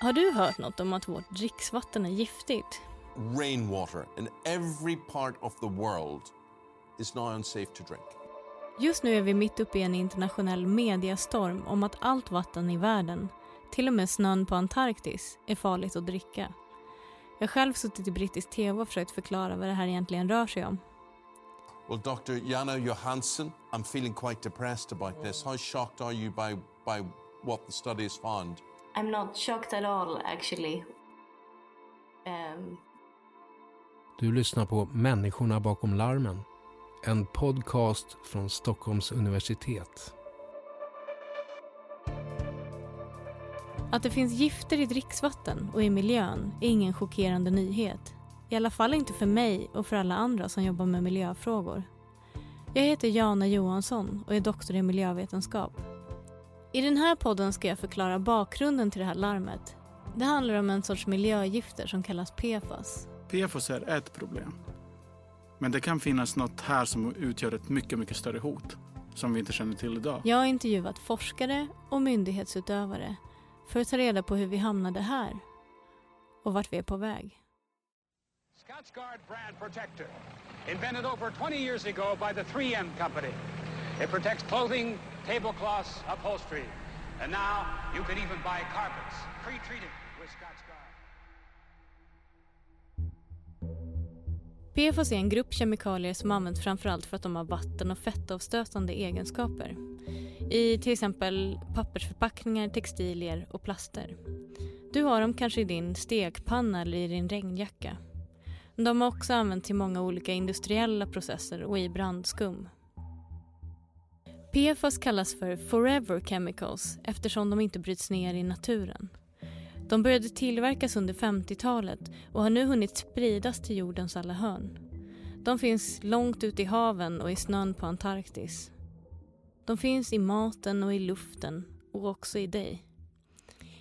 Har du hört något om att vårt dricksvatten är giftigt? Rainwater in every part of the world is now unsafe to drink. Just nu är vi mitt uppe i en internationell mediastorm om att allt vatten i världen, till och med snön på Antarktis, är farligt att dricka. Jag har själv suttit i brittisk tv och försökt förklara vad det här egentligen rör sig om. Well, Dr. Jana Johansson, I'm feeling quite depressed about this. How shocked are you by, by what the study has found? I'm not shocked at all actually. Um, Du lyssnar på Människorna bakom larmen. En podcast från Stockholms universitet. Att det finns gifter i dricksvatten och i miljön är ingen chockerande nyhet. I alla fall inte för mig och för alla andra som jobbar med miljöfrågor. Jag heter Jana Johansson och är doktor i miljövetenskap. I den här podden ska jag förklara bakgrunden till det här larmet. Det handlar om en sorts miljögifter som kallas PFAS. PFOS är ett problem. Men det kan finnas något här som utgör ett mycket, mycket större hot som vi inte känner till idag. Jag har intervjuat forskare och myndighetsutövare för att ta reda på hur vi hamnade här och vart vi är på väg. Scotchgard brand protector, invented over 20 years ago by the 3M company. It protects clothing, tablecloths, upholstery. And now you can even buy carpets pre-treated with Scotchgard. PFAS är en grupp kemikalier som används framförallt för att de har vatten och fettavstötande egenskaper. I till exempel pappersförpackningar, textilier och plaster. Du har dem kanske i din stekpanna eller i din regnjacka. De har också använts i många olika industriella processer och i brandskum. PFAS kallas för forever chemicals eftersom de inte bryts ner i naturen. De började tillverkas under 50-talet och har nu hunnit spridas till jordens alla hörn. De finns långt ute i haven och i snön på Antarktis. De finns i maten och i luften och också i dig.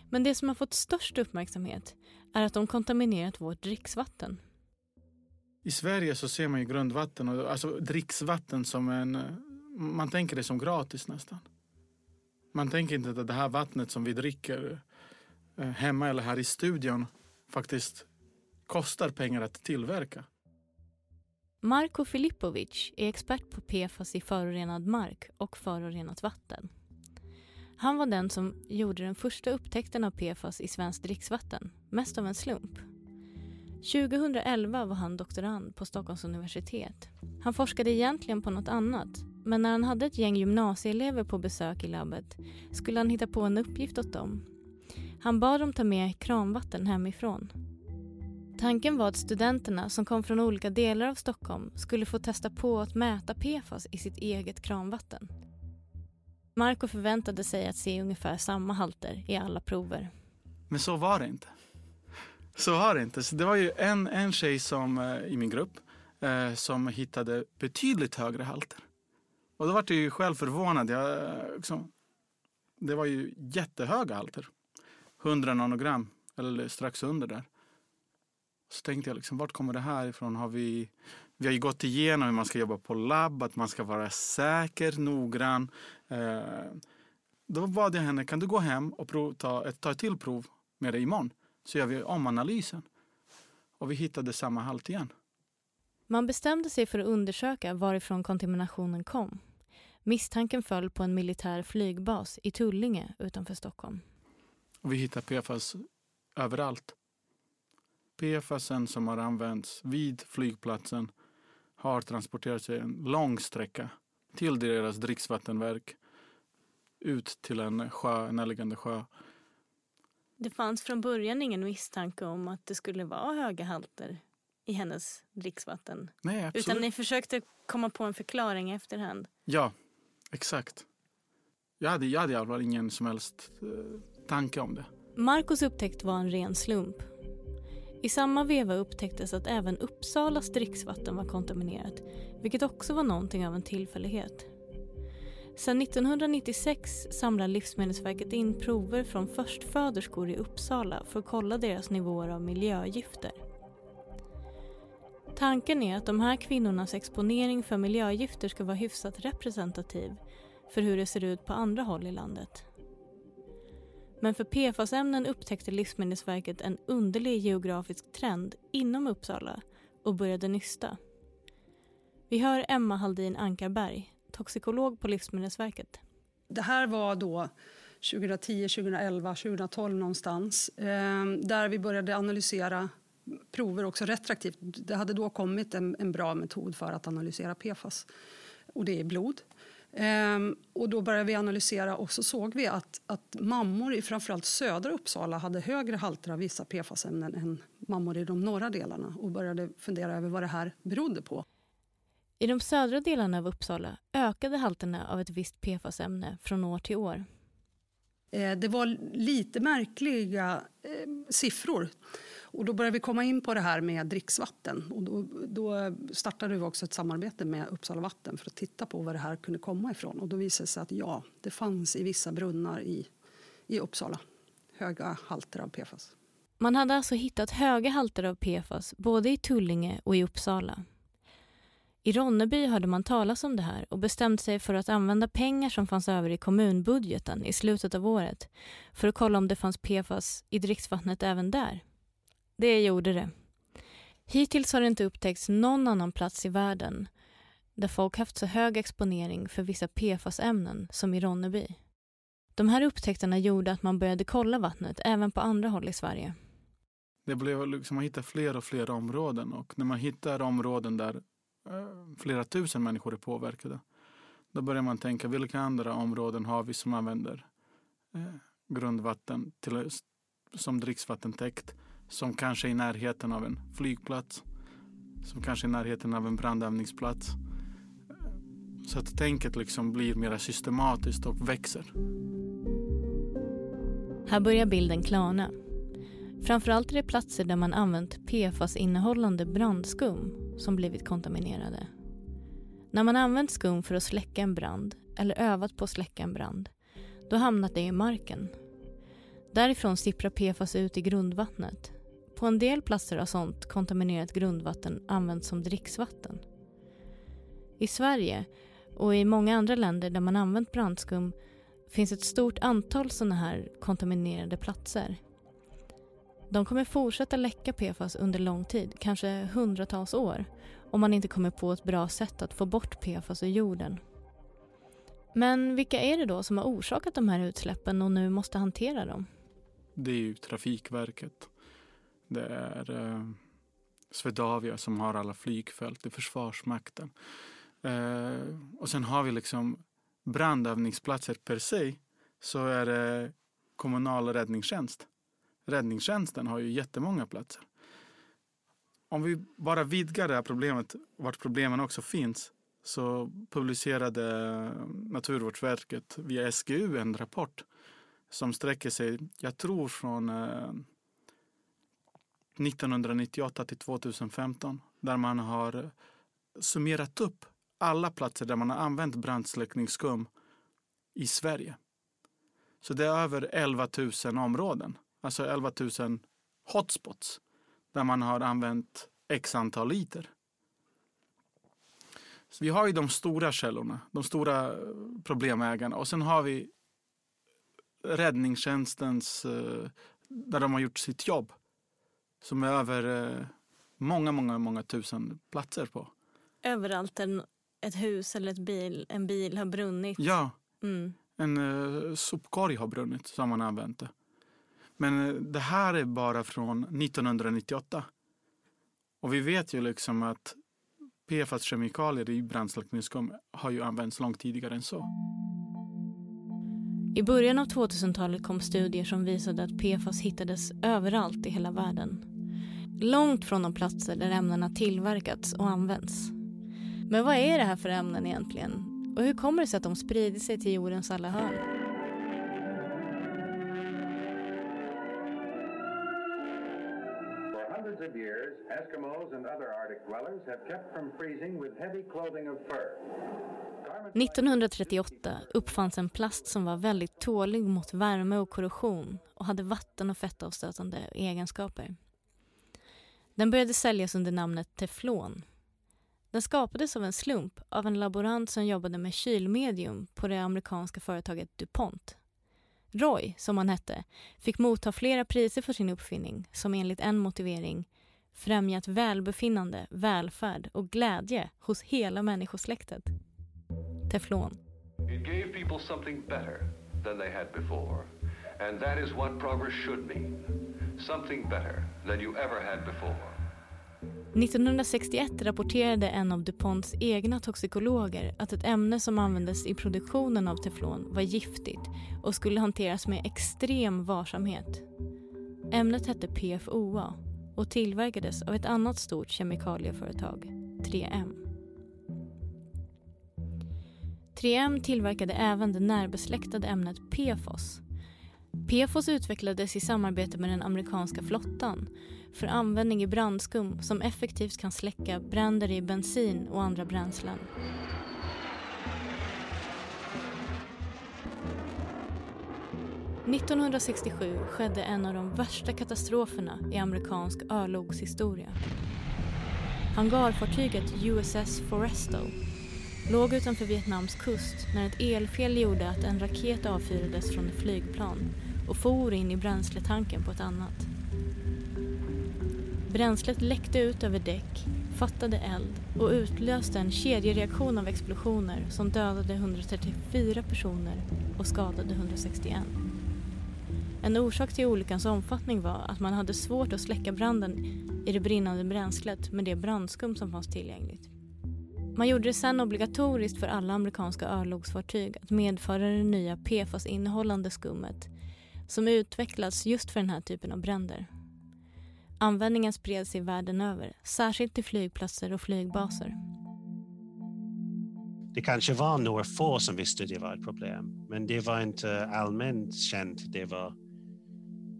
Men det som har fått störst uppmärksamhet är att de kontaminerat vårt dricksvatten. I Sverige så ser man ju grundvatten, alltså dricksvatten som en... Man tänker det som gratis nästan. Man tänker inte att det här vattnet som vi dricker eh, hemma eller här i studion faktiskt kostar pengar att tillverka. Marko Filipovic är expert på PFAS i förorenad mark och förorenat vatten. Han var den som gjorde den första upptäckten av PFAS i svenskt dricksvatten, mest av en slump. 2011 var han doktorand på Stockholms universitet. Han forskade egentligen på något annat men när han hade ett gäng gymnasieelever på besök i labbet skulle han hitta på en uppgift åt dem. Han bad dem ta med kranvatten hemifrån. Tanken var att studenterna som kom från olika delar av Stockholm skulle få testa på att mäta PFAS i sitt eget kranvatten. Marco förväntade sig att se ungefär samma halter i alla prover. Men så var det inte. Så var det inte. Så det var ju en, en tjej som, eh, i min grupp eh, som hittade betydligt högre halter. Och då var jag ju själv förvånad. Jag, liksom, det var ju jättehöga halter. 100 nanogram, eller strax under där. Så tänkte jag, liksom, vart kommer det här ifrån? Har vi, vi har ju gått igenom hur man ska jobba på labb, att man ska vara säker, noggrann. Eh, då bad jag henne, kan du gå hem och prov, ta, ett, ta ett till prov med dig imorgon? Så gör vi om analysen. Och vi hittade samma halt igen. Man bestämde sig för att undersöka varifrån kontaminationen kom. Misstanken föll på en militär flygbas i Tullinge utanför Stockholm. Och vi hittade PFAS överallt. PFASen som har använts vid flygplatsen har transporterat sig en lång sträcka till deras dricksvattenverk ut till en sjö, en närliggande sjö. Det fanns från början ingen misstanke om att det skulle vara höga halter i hennes dricksvatten. Nej, absolut. Utan ni försökte komma på en förklaring i efterhand. Ja, exakt. Jag hade, jag hade i alla fall ingen som helst eh, tanke om det. Marcos upptäckt var en ren slump. I samma veva upptäcktes att även Uppsalas dricksvatten var kontaminerat, vilket också var någonting av en tillfällighet. Sedan 1996 samlar Livsmedelsverket in prover från förstföderskor i Uppsala för att kolla deras nivåer av miljögifter. Tanken är att de här kvinnornas exponering för miljögifter ska vara hyfsat representativ för hur det ser ut på andra håll i landet. Men för PFAS-ämnen upptäckte Livsmedelsverket en underlig geografisk trend inom Uppsala och började nysta. Vi hör Emma Haldin Ankarberg, toxikolog på Livsmedelsverket. Det här var då 2010, 2011, 2012 någonstans eh, där vi började analysera prover också retroaktivt. Det hade då kommit en, en bra metod för att analysera PFAS och det är blod. Ehm, och då började vi analysera och så såg vi att, att mammor i framförallt södra Uppsala hade högre halter av vissa PFAS-ämnen än mammor i de norra delarna och började fundera över vad det här berodde på. I de södra delarna av Uppsala ökade halterna av ett visst PFAS-ämne från år till år. Eh, det var lite märkliga eh, siffror. Och då började vi komma in på det här med dricksvatten. Och då, då, startade vi också ett samarbete med Uppsala vatten för att titta på var det här kunde komma ifrån. Och då visade det sig att ja, det fanns i vissa brunnar i, i Uppsala höga halter av PFAS. Man hade alltså hittat höga halter av PFAS både i Tullinge och i Uppsala. I Ronneby hörde man talas om det här och bestämde sig för att använda pengar som fanns över i kommunbudgeten i slutet av året för att kolla om det fanns PFAS i dricksvattnet även där. Det gjorde det. Hittills har det inte upptäckts någon annan plats i världen där folk haft så hög exponering för vissa PFAS-ämnen som i Ronneby. De här upptäckterna gjorde att man började kolla vattnet även på andra håll i Sverige. Det blev liksom, man hittar fler och fler områden och när man hittar områden där flera tusen människor är påverkade då börjar man tänka vilka andra områden har vi som använder eh, grundvatten till, som dricksvattentäkt som kanske är i närheten av en flygplats, som kanske är i närheten av en brandövningsplats. Eh, så att tänket liksom blir mer systematiskt och växer. Här börjar bilden klarna. Framförallt är det platser där man använt PFAS-innehållande brandskum som blivit kontaminerade. När man använt skum för att släcka en brand eller övat på att släcka en brand, då hamnar det i marken. Därifrån sipprar PFAS ut i grundvattnet på en del platser har sånt kontaminerat grundvatten använts som dricksvatten. I Sverige och i många andra länder där man använt brandskum finns ett stort antal sådana här kontaminerade platser. De kommer fortsätta läcka PFAS under lång tid, kanske hundratals år, om man inte kommer på ett bra sätt att få bort PFAS ur jorden. Men vilka är det då som har orsakat de här utsläppen och nu måste hantera dem? Det är ju Trafikverket det är eh, Swedavia som har alla flygfält, det är Försvarsmakten. Eh, och sen har vi liksom brandövningsplatser per se så är det kommunal räddningstjänst. Räddningstjänsten har ju jättemånga platser. Om vi bara vidgar det här problemet, vart problemen också finns, så publicerade Naturvårdsverket via SGU en rapport som sträcker sig, jag tror från eh, 1998 till 2015 där man har summerat upp alla platser där man har använt brandsläckningsskum i Sverige. Så det är över 11 000 områden, alltså 11 000 hotspots där man har använt x antal liter. Så vi har ju de stora källorna, de stora problemägarna och sen har vi räddningstjänstens, eh, där de har gjort sitt jobb som är över eh, många, många, många tusen platser på. Överallt en, ett hus eller ett bil, en bil har brunnit. Ja. Mm. En uh, sopkorg har brunnit som man har använt det. Men eh, det här är bara från 1998. Och vi vet ju liksom att PFAS-kemikalier i brandsläckningsskum har ju använts långt tidigare än så. I början av 2000-talet kom studier som visade att PFAS hittades överallt i hela världen. Långt från de platser där ämnena tillverkats och använts. Men vad är det här för ämnen egentligen? Och hur kommer det sig att de sprider sig till jordens alla hörn? And other Arctic dwellers have kept from freezing with heavy clothing of fur. 1938 uppfanns en plast som var väldigt tålig mot värme och korrosion och hade vatten och fettavstötande egenskaper. Den började säljas under namnet teflon. Den skapades av en slump av en laborant som jobbade med kylmedium på det amerikanska företaget DuPont. Roy, som han hette, fick motta flera priser för sin uppfinning som enligt en motivering främjat välbefinnande, välfärd och glädje hos hela människosläktet. Teflon. It gave people something better than they had before. And that is what progress should mean. Something better than you ever had before. 1961 rapporterade en av DuPonts egna toxikologer att ett ämne som användes i produktionen av teflon var giftigt och skulle hanteras med extrem varsamhet. Ämnet hette PFOA och tillverkades av ett annat stort kemikalieföretag, 3M. 3M tillverkade även det närbesläktade ämnet PFOS. PFOS utvecklades i samarbete med den amerikanska flottan för användning i brandskum som effektivt kan släcka bränder i bensin och andra bränslen. –1967 skedde en av de värsta katastroferna i amerikansk örlogshistoria. Hangarfartyget USS Foresto låg utanför Vietnams kust när ett elfel gjorde att en raket avfyrades från ett flygplan och for in i bränsletanken på ett annat. Bränslet läckte ut över däck, fattade eld och utlöste en kedjereaktion av explosioner som dödade 134 personer och skadade 161. En orsak till olyckans omfattning var att man hade svårt att släcka branden i det brinnande bränslet med det brandskum som fanns tillgängligt. Man gjorde det sen obligatoriskt för alla amerikanska örlogsfartyg att medföra det nya PFAS-innehållande skummet som utvecklats just för den här typen av bränder. Användningen spred sig världen över, särskilt till flygplatser och flygbaser. Det kanske var några få som visste att det var ett problem, men det var inte allmänt känt det var,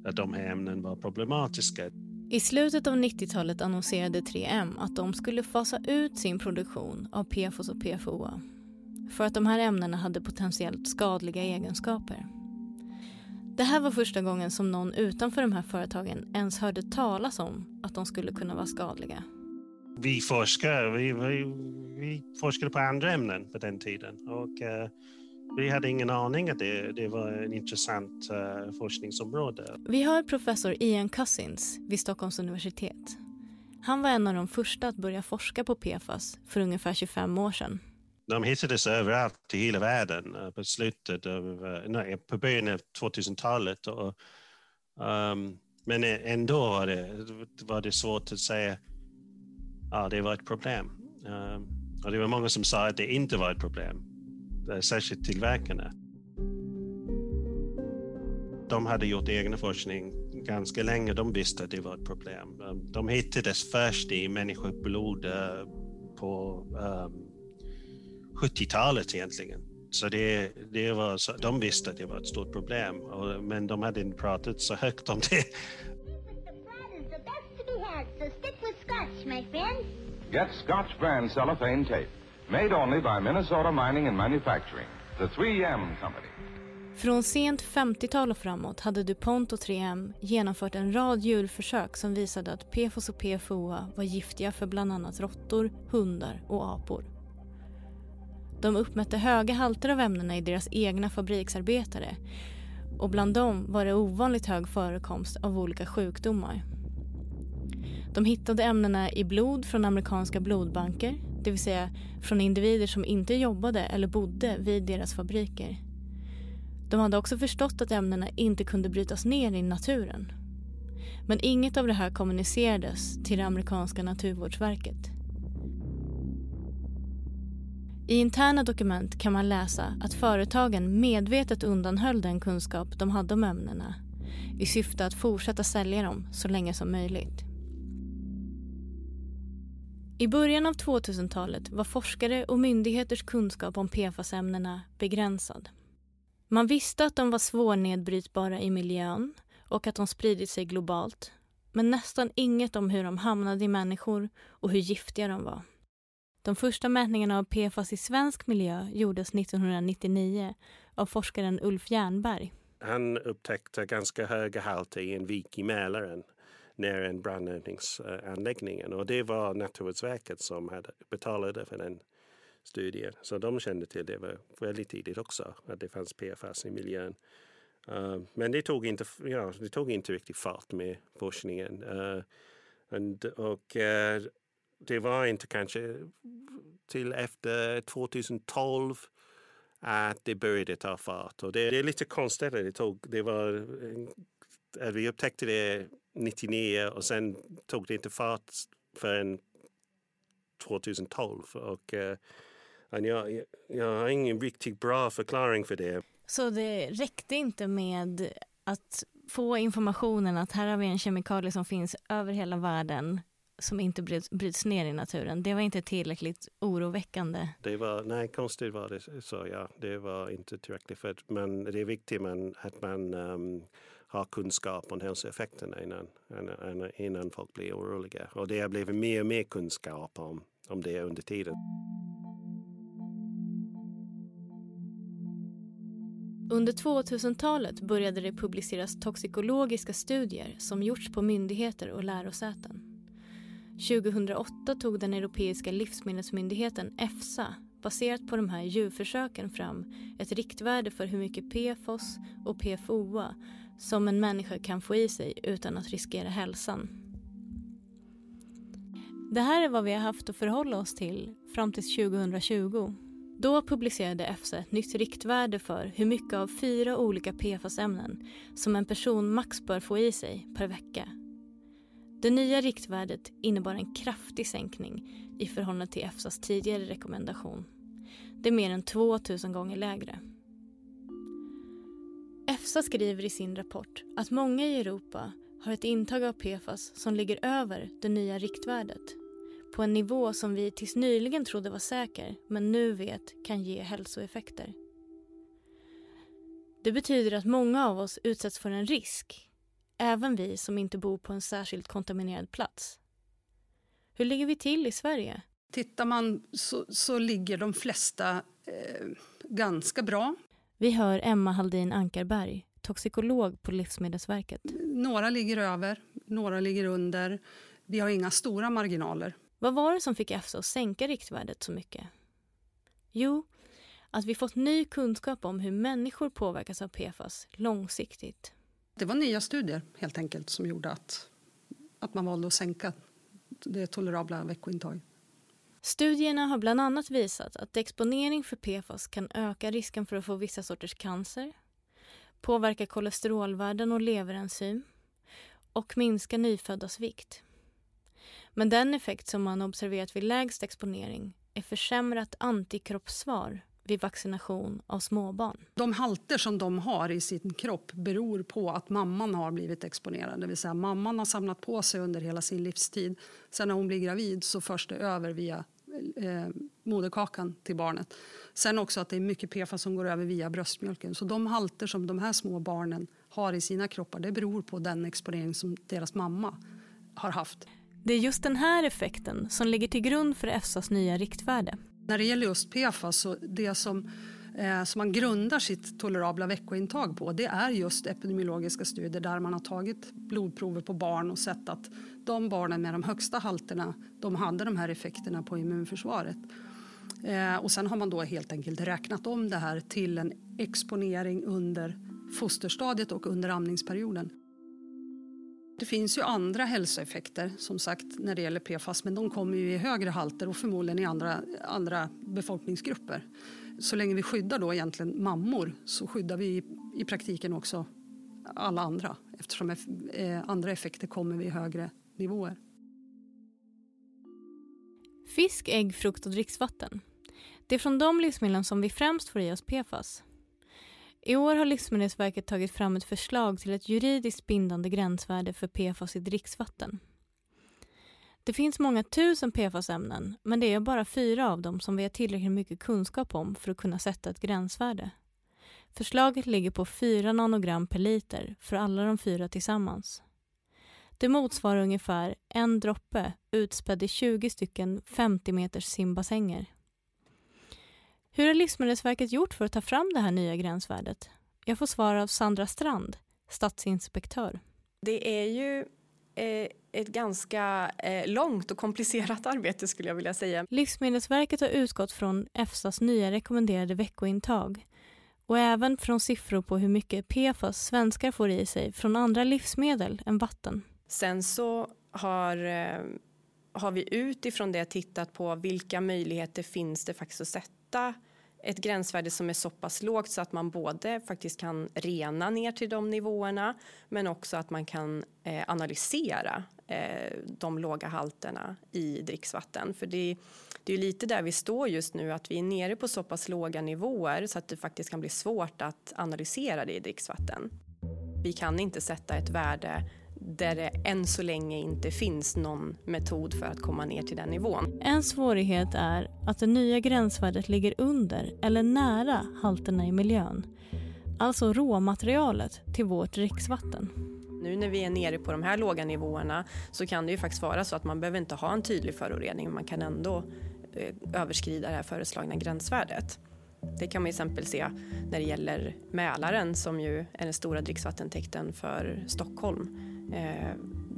att de här ämnen var problematiska. I slutet av 90-talet annonserade 3M att de skulle fasa ut sin produktion av PFOS och PFOA för att de här ämnena hade potentiellt skadliga egenskaper. Det här var första gången som någon utanför de här företagen ens hörde talas om att de skulle kunna vara skadliga. Vi forskare, vi, vi, vi forskade på andra ämnen på den tiden och uh, vi hade ingen aning att det, det var en intressant uh, forskningsområde. Vi har professor Ian Cousins vid Stockholms universitet. Han var en av de första att börja forska på PFAS för ungefär 25 år sedan. De hittades överallt i hela världen på slutet av, nej, på början av 2000-talet. um, men ändå var det, var det svårt att säga ja, det var ett problem. Um, och det var många som sa att det inte var ett problem, Eh, särskilt tillverkarna. De hade gjort egen forskning ganska länge, de visste att det var ett problem. Ehm, de hittades först i människoblod eh, på ehm, um, 70-talet egentligen. Så det, det var, så de visste att det var ett stort problem, och, men de hade inte pratat så högt om det. Get Scotch brand cellophane tape, made only by Minnesota Mining and Manufacturing, the 3M Company. Från sent 50-tal och framåt hade DuPont och 3M genomfört en rad djurförsök som visade att PFOS och PFOA var giftiga för bland annat råttor, hundar och apor. De uppmätte höga halter av ämnena i deras egna fabriksarbetare och bland dem var det ovanligt hög förekomst av olika sjukdomar. De hittade ämnena i blod från amerikanska blodbanker, det vill säga från individer som inte jobbade eller bodde vid deras fabriker. De hade också förstått att ämnena inte kunde brytas ner i naturen. Men inget av det här kommunicerades till det amerikanska naturvårdsverket. I interna dokument kan man läsa att företagen medvetet undanhöll den kunskap de hade om ämnena i syfte att fortsätta sälja dem så länge som möjligt. I början av 2000-talet var forskare och myndigheters kunskap om PFAS-ämnena begränsad. Man visste att de var svårnedbrytbara i miljön och att de spridit sig globalt men nästan inget om hur de hamnade i människor och hur giftiga de var. De första mätningarna av PFAS i svensk miljö gjordes 1999 av forskaren Ulf Jernberg. Han upptäckte ganska höga halter i en vik i Mälaren nära en brandövningsanläggning och det var Naturvårdsverket som hade betalade för den studien. Så de kände till det väldigt tidigt också, att det fanns PFAS i miljön. Uh, men det tog, inte, ja, det tog inte riktigt fart med forskningen. Uh, and, och uh, det var inte kanske till efter 2012 att det började ta fart. Och det, det är lite konstigt. Det, tog, det var, vi upptäckte det 99 och sen tog det inte fart förrän 2012. Och, uh, jag, jag har ingen riktigt bra förklaring för det. Så det räckte inte med att få informationen att här har vi en kemikalie som finns över hela världen som inte bryts, bryts ner i naturen. Det var inte tillräckligt oroväckande. Det var, nej, konstigt var det så. Ja, det var inte tillräckligt. För, men det är viktigt man, att man um, har kunskap om hälsoeffekterna innan, innan, innan folk blir oroliga. Och det har blivit mer och mer kunskap om, om det under tiden. Under 2000-talet började det publiceras toxikologiska studier som gjorts på myndigheter och lärosäten. 2008 tog den europeiska livsmedelsmyndigheten EFSA baserat på de här djurförsöken fram ett riktvärde för hur mycket PFOS och PFOA som en människa kan få i sig utan att riskera hälsan. Det här är vad vi har haft att förhålla oss till fram till 2020. Då publicerade EFSA ett nytt riktvärde för hur mycket av fyra olika PFAS-ämnen som en person max bör få i sig per vecka. Det nya riktvärdet innebar en kraftig sänkning i förhållande till EFSAs tidigare rekommendation. Det är mer än 2000 gånger lägre. EFSA skriver i sin rapport att många i Europa har ett intag av PFAS som ligger över det nya riktvärdet på en nivå som vi tills nyligen trodde var säker men nu vet kan ge hälsoeffekter. Det betyder att många av oss utsätts för en risk, även vi som inte bor på en särskilt kontaminerad plats. Hur ligger vi till i Sverige? Tittar man så, så ligger de flesta eh, ganska bra. Vi hör Emma Haldin Ankarberg, toxikolog på Livsmedelsverket. Några ligger över, några ligger under. Vi har inga stora marginaler. Vad var det som fick EFSA att sänka riktvärdet så mycket? Jo, att vi fått ny kunskap om hur människor påverkas av PFAS långsiktigt. Det var nya studier helt enkelt som gjorde att, att man valde att sänka det tolerabla veckointaget. Studierna har bland annat visat att exponering för PFAS kan öka risken för att få vissa sorters cancer, påverka kolesterolvärden och leverenzym och minska nyföddas vikt. Men den effekt som man observerat vid lägst exponering är försämrat antikroppssvar vid vaccination av småbarn. De halter som de har i sin kropp beror på att mamman har blivit exponerad. Det vill säga mamman har samlat på sig under hela sin livstid. Sen när hon blir gravid så förs det över via eh, moderkakan till barnet. Sen också att det är mycket PFAS som går över via bröstmjölken. Så de halter som de här små barnen har i sina kroppar det beror på den exponering som deras mamma har haft. Det är just den här effekten som ligger till grund för EFSAs nya riktvärde. När det gäller just PFAS, så det som, eh, som man grundar sitt tolerabla veckointag på det är just epidemiologiska studier där man har tagit blodprover på barn och sett att de barnen med de högsta halterna de hade de här effekterna på immunförsvaret. Eh, och sen har man då helt enkelt räknat om det här till en exponering under fosterstadiet och under amningsperioden. Det finns ju andra hälsoeffekter som sagt när det gäller PFAS men de kommer ju i högre halter och förmodligen i andra, andra befolkningsgrupper. Så länge vi skyddar då egentligen mammor så skyddar vi i, i praktiken också alla andra eftersom eh, andra effekter kommer vid högre nivåer. Fisk, ägg, frukt och dricksvatten. Det är från de livsmedlen som vi främst får i oss PFAS. I år har Livsmedelsverket tagit fram ett förslag till ett juridiskt bindande gränsvärde för PFAS i dricksvatten. Det finns många tusen PFAS-ämnen men det är bara fyra av dem som vi har tillräckligt mycket kunskap om för att kunna sätta ett gränsvärde. Förslaget ligger på 4 nanogram per liter för alla de fyra tillsammans. Det motsvarar ungefär en droppe utspädd i 20 stycken 50 meters simbassänger. Hur har Livsmedelsverket gjort för att ta fram det här nya gränsvärdet? Jag får svar av Sandra Strand, stadsinspektör. Det är ju eh, ett ganska eh, långt och komplicerat arbete skulle jag vilja säga. Livsmedelsverket har utgått från EFSAs nya rekommenderade veckointag och även från siffror på hur mycket PFAS svenskar får i sig från andra livsmedel än vatten. Sen så har, eh, har vi utifrån det tittat på vilka möjligheter finns det faktiskt att sätta ett gränsvärde som är så pass lågt så att man både faktiskt kan rena ner till de nivåerna men också att man kan eh, analysera eh, de låga halterna i dricksvatten. För det, det är lite där vi står just nu, att vi är nere på så pass låga nivåer så att det faktiskt kan bli svårt att analysera det i dricksvatten. Vi kan inte sätta ett värde där det än så länge inte finns någon metod för att komma ner till den nivån. En svårighet är att det nya gränsvärdet ligger under eller nära halterna i miljön. Alltså råmaterialet till vårt dricksvatten. Nu när vi är nere på de här låga nivåerna så kan det ju faktiskt vara så att man behöver inte ha en tydlig förorening man kan ändå eh, överskrida det här föreslagna gränsvärdet. Det kan man till exempel se när det gäller Mälaren som ju är den stora dricksvattentäkten för Stockholm. Eh,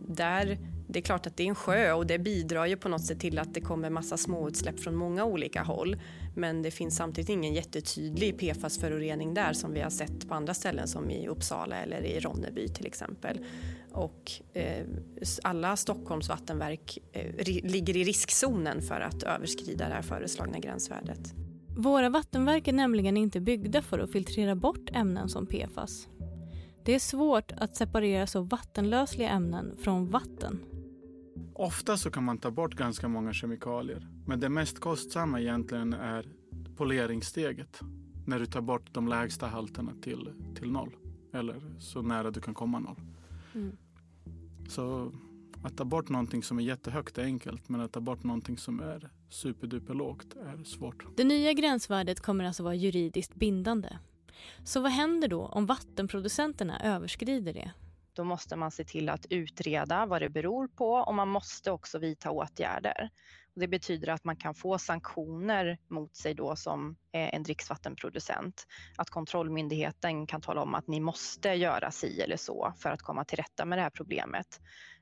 där det är klart att det är en sjö och det bidrar ju på något sätt till att det kommer massa småutsläpp från många olika håll. Men det finns samtidigt ingen jättetydlig PFAS-förorening där som vi har sett på andra ställen som i Uppsala eller i Ronneby till exempel. Och eh, alla Stockholms vattenverk eh, ligger i riskzonen för att överskrida det här föreslagna gränsvärdet. Våra vattenverk är nämligen inte byggda för att filtrera bort ämnen som PFAS. Det är svårt att separera så vattenlösliga ämnen från vatten. Ofta så kan man ta bort ganska många kemikalier. Men det mest kostsamma egentligen är poleringssteget. När du tar bort de lägsta halterna till, till noll. Eller så nära du kan komma noll. Mm. Så att ta bort någonting som är jättehögt är enkelt. Men att ta bort någonting som är superduper lågt är svårt. Det nya gränsvärdet kommer alltså vara juridiskt bindande. Så vad händer då om vattenproducenterna överskrider det? Då måste man se till att utreda vad det beror på och man måste också vidta åtgärder. Det betyder att man kan få sanktioner mot sig då som eh, en dricksvattenproducent. Att kontrollmyndigheten kan tala om att ni måste göra si eller så för att komma till rätta med det här problemet.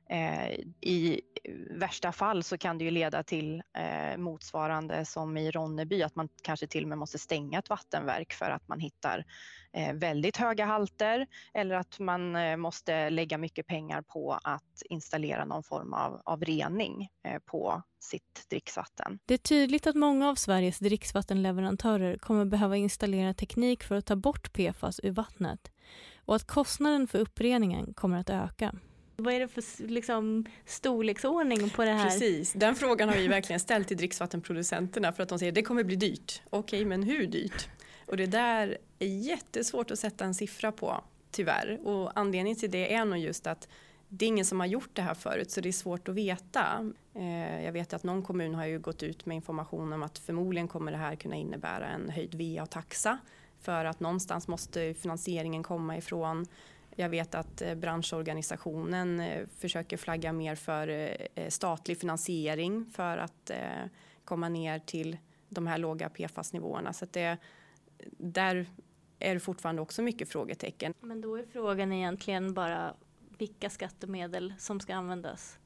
Eh, I värsta fall så kan det ju leda till eh, motsvarande som i Ronneby, att man kanske till och med måste stänga ett vattenverk för att man hittar eh, väldigt höga halter eller att man eh, måste lägga mycket pengar på att installera någon form av, av rening eh, på sitt dricksvatten. Det är tydligt att många av Sveriges dricksvattenleverantörer kommer behöva installera teknik för att ta bort PFAS ur vattnet och att kostnaden för uppreningen kommer att öka. Vad är det för liksom, storleksordning på det här? Precis, den frågan har vi verkligen ställt till dricksvattenproducenterna för att de säger att det kommer bli dyrt. Okej, men hur dyrt? Och det där är jättesvårt att sätta en siffra på, tyvärr. Och anledningen till det är nog just att det är ingen som har gjort det här förut så det är svårt att veta. Eh, jag vet att någon kommun har ju gått ut med information om att förmodligen kommer det här kunna innebära en höjd VA-taxa för att någonstans måste finansieringen komma ifrån. Jag vet att eh, branschorganisationen eh, försöker flagga mer för eh, statlig finansiering för att komma ner till de här låga PFAS-nivåerna. Så det, där är det fortfarande också mycket frågetecken. Men då är frågan egentligen bara vilka skattemedel som ska användas?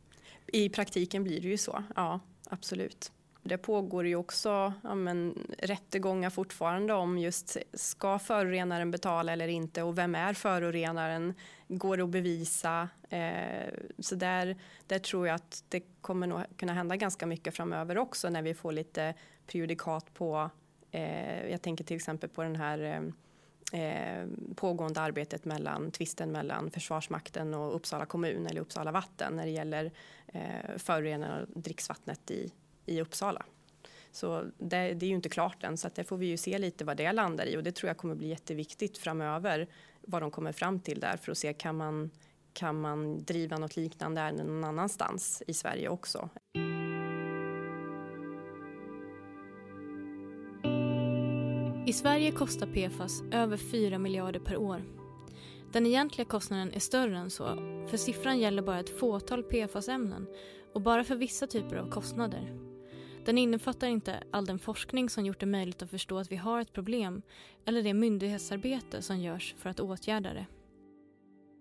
I praktiken blir det ju så, ja absolut. Det pågår ju också ja, men, rättegångar fortfarande om just ska förorenaren betala eller inte och vem är förorenaren? Går det att bevisa? Eh, så där, där tror jag att det kommer nog kunna hända ganska mycket framöver också när vi får lite prejudikat på, eh, jag tänker till exempel på den här eh, eh pågående arbetet mellan tvisten mellan Försvarsmakten och Uppsala kommun eller Uppsala vatten när det gäller eh, förorenar dricksvattnet i i Uppsala. Så det, det, är ju inte klart än så att det får vi ju se lite vad det landar i och det tror jag kommer bli jätteviktigt framöver vad de kommer fram till där för att se kan man, kan man driva något liknande ärende någon annanstans i Sverige också. I Sverige kostar PFAS över 4 miljarder per år. Den egentliga kostnaden är större än så, för siffran gäller bara ett fåtal PFAS-ämnen och bara för vissa typer av kostnader. Den innefattar inte all den forskning som gjort det möjligt att förstå att vi har ett problem eller det myndighetsarbete som görs för att åtgärda det.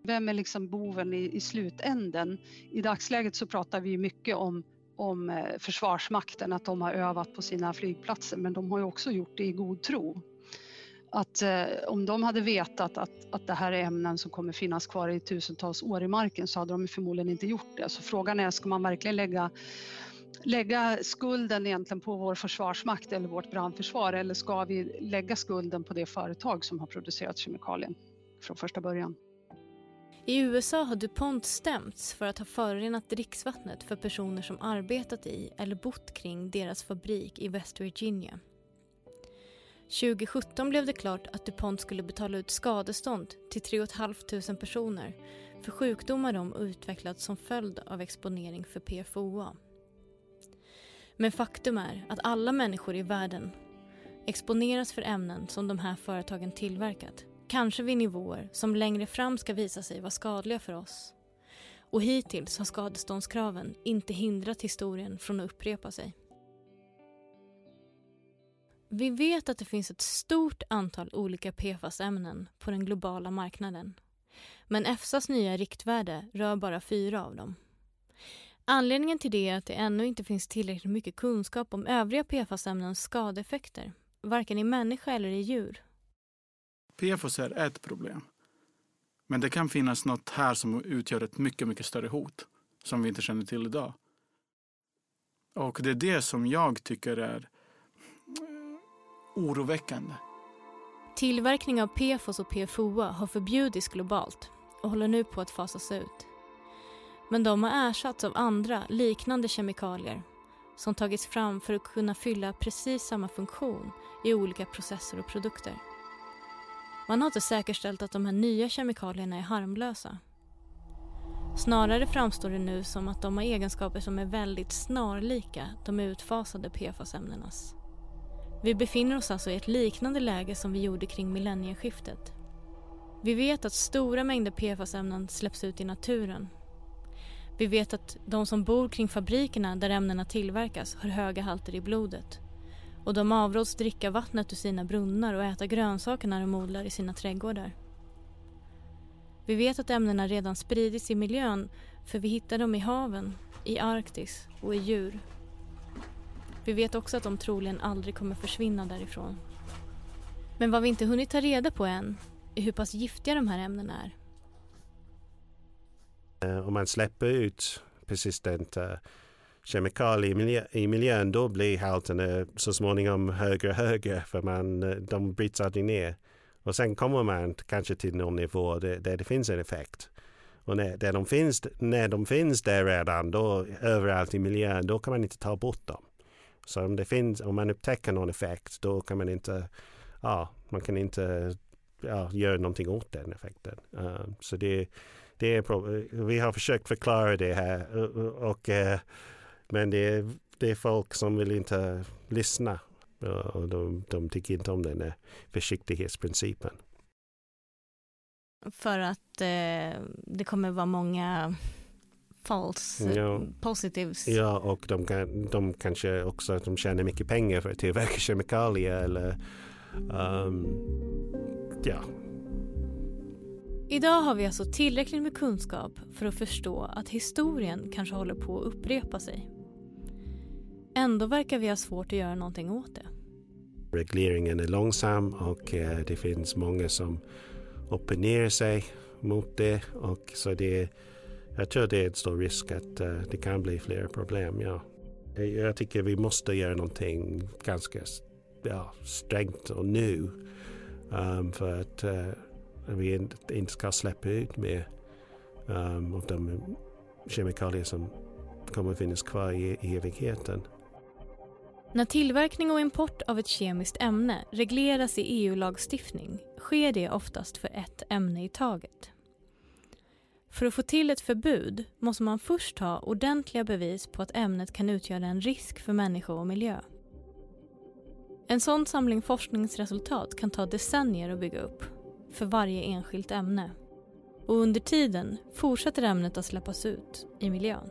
Vem är liksom boven i, i slutänden? I dagsläget så pratar vi mycket om, om eh, Försvarsmakten, att de har övat på sina flygplatser, men de har ju också gjort det i god tro. att eh, om de hade vetat att, att det här är ämnen som kommer finnas kvar i tusentals år i marken så hade de förmodligen inte gjort det. Så frågan är, ska man verkligen lägga lägga skulden egentligen på vår försvarsmakt eller vårt brandförsvar eller ska vi lägga skulden på det företag som har producerat kemikalien från första början? I USA har DuPont stämts för att ha förorenat dricksvattnet för personer som arbetat i eller bott kring deras fabrik i West Virginia. 2017 blev det klart att DuPont skulle betala ut skadestånd till 3 500 personer för sjukdomar de utvecklat som följd av exponering för PFOA. Men faktum är att alla människor i världen exponeras för ämnen som de här företagen tillverkat. Kanske vid nivåer som längre fram ska visa sig vara skadliga för oss. Och hittills har skadeståndskraven inte hindrat historien från att upprepa sig. Vi vet att det finns ett stort antal olika PFAS-ämnen på den globala marknaden. Men EFSAs nya riktvärde rör bara fyra av dem. Anledningen till det är att det ännu inte finns tillräckligt mycket kunskap om övriga PFAS-ämnens skadeeffekter, varken i människa eller i djur. PFAS är ett problem. Men det kan finnas något här som utgör ett mycket, mycket större hot som vi inte känner till idag. Och det är det som jag tycker är oroväckande. Tillverkning av PFOS och PFOA har förbjudits globalt och håller nu på att fasas ut. Men de har ersatts av andra liknande kemikalier som tagits fram för att kunna fylla precis samma funktion i olika processer och produkter. Man har inte säkerställt att de här nya kemikalierna är harmlösa. Snarare framstår det nu som att de har egenskaper som är väldigt snarlika de utfasade PFAS-ämnenas. Vi befinner oss alltså i ett liknande läge som vi gjorde kring millennieskiftet. Vi vet att stora mängder PFAS-ämnen släpps ut i naturen. Vi vet att de som bor kring fabrikerna där ämnena tillverkas har höga halter i blodet. Och de avråds dricka vattnet ur sina brunnar och äta grönsakerna de odlar i sina trädgårdar. Vi vet att ämnena redan spridits i miljön för vi hittar dem i haven, i Arktis och i djur. Vi vet också att de troligen aldrig kommer försvinna därifrån. Men vad vi inte hunnit ta reda på än är hur pass giftiga de här ämnena är. Eh, om man släpper ut persistenta kemikalier i, miljön då blir halterna så småningom högre och högre för man, eh, de bryts aldrig ner. Och sen kommer man kanske till någon nivå där, där det finns en effekt. Och när, där de finns, när de finns där redan, då, överallt i miljön, då kan man inte ta bort dem. Så om det finns, om man upptäcker någon effekt då kan man inte, ja, man kan inte ja, göra någonting åt den effekten. Uh, så det, det är, vi har försökt förklara det här och, uh, men det är, det är folk som vill inte lyssna och de, de tycker inte om den här försiktighetsprincipen. För att eh, det kommer vara många false ja. positives. Ja, och de, kan, de kanske också de tjänar mycket pengar för att tillverka kemikalier eller um, ja. Idag har vi alltså tillräckligt med kunskap för att förstå att historien kanske håller på att upprepa sig. Ändå verkar vi ha svårt att göra någonting åt det. Regleringen är långsam och eh, det finns många som opponerar sig mot det och så det jag tror det är en stor risk att eh, det kan bli fler problem. Ja. Jag tycker vi måste göra någonting ganska ja, strängt och nu um, för att uh, vi inte ska släppa ut mer um, av de kemikalier som kommer att finnas kvar i, i evigheten. När tillverkning och import av ett kemiskt ämne regleras i EU-lagstiftning sker det oftast för ett ämne i taget. För att få till ett förbud måste man först ha ordentliga bevis på att ämnet kan utgöra en risk för människor och miljö. En sån samling forskningsresultat kan ta decennier att bygga upp för varje enskilt ämne. Och under tiden fortsätter ämnet att släppas ut i miljön.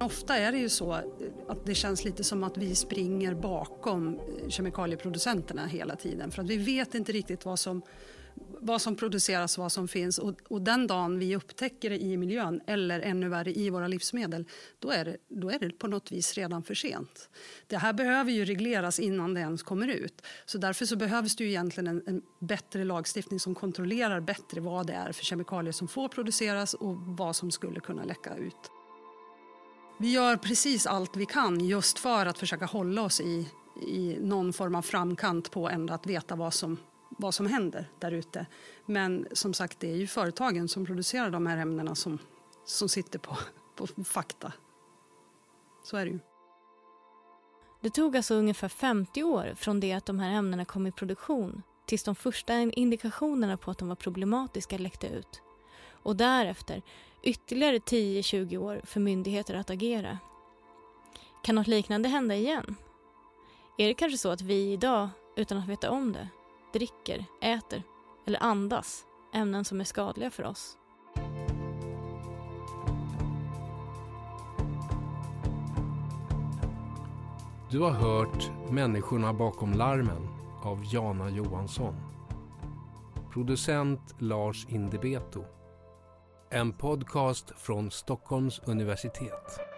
Ofta är det ju så eh, att det känns lite som att vi springer bakom eh, kemikalieproducenterna hela tiden för att vi vet inte riktigt vad som vad som produceras, vad som finns. Och, och, den dagen vi upptäcker det i miljön eller ännu värre i våra livsmedel, då är, det, då är det på något vis redan för sent. Det här behöver ju regleras innan det ens kommer ut. Så därför så behövs det ju egentligen en, en bättre lagstiftning som kontrollerar bättre vad det är för kemikalier som får produceras och vad som skulle kunna läcka ut. Vi gör precis allt vi kan just för att försöka hålla oss i, i någon form av framkant på ändå att veta vad som vad som händer där ute. Men som sagt, det är ju företagen som producerar de här ämnena som, som sitter på, på fakta. Så är det ju. Det tog alltså ungefär 50 år från det att de här ämnena kom i produktion tills de första indikationerna på att de var problematiska läckte ut. Och därefter ytterligare 10-20 år för myndigheter att agera. Kan något liknande hända igen? Är det kanske så att vi idag, utan att veta om det, dricker, äter eller andas ämnen som är skadliga för oss. Du har hört Människorna bakom larmen av Jana Johansson. Producent Lars Indebeto. En podcast från Stockholms universitet.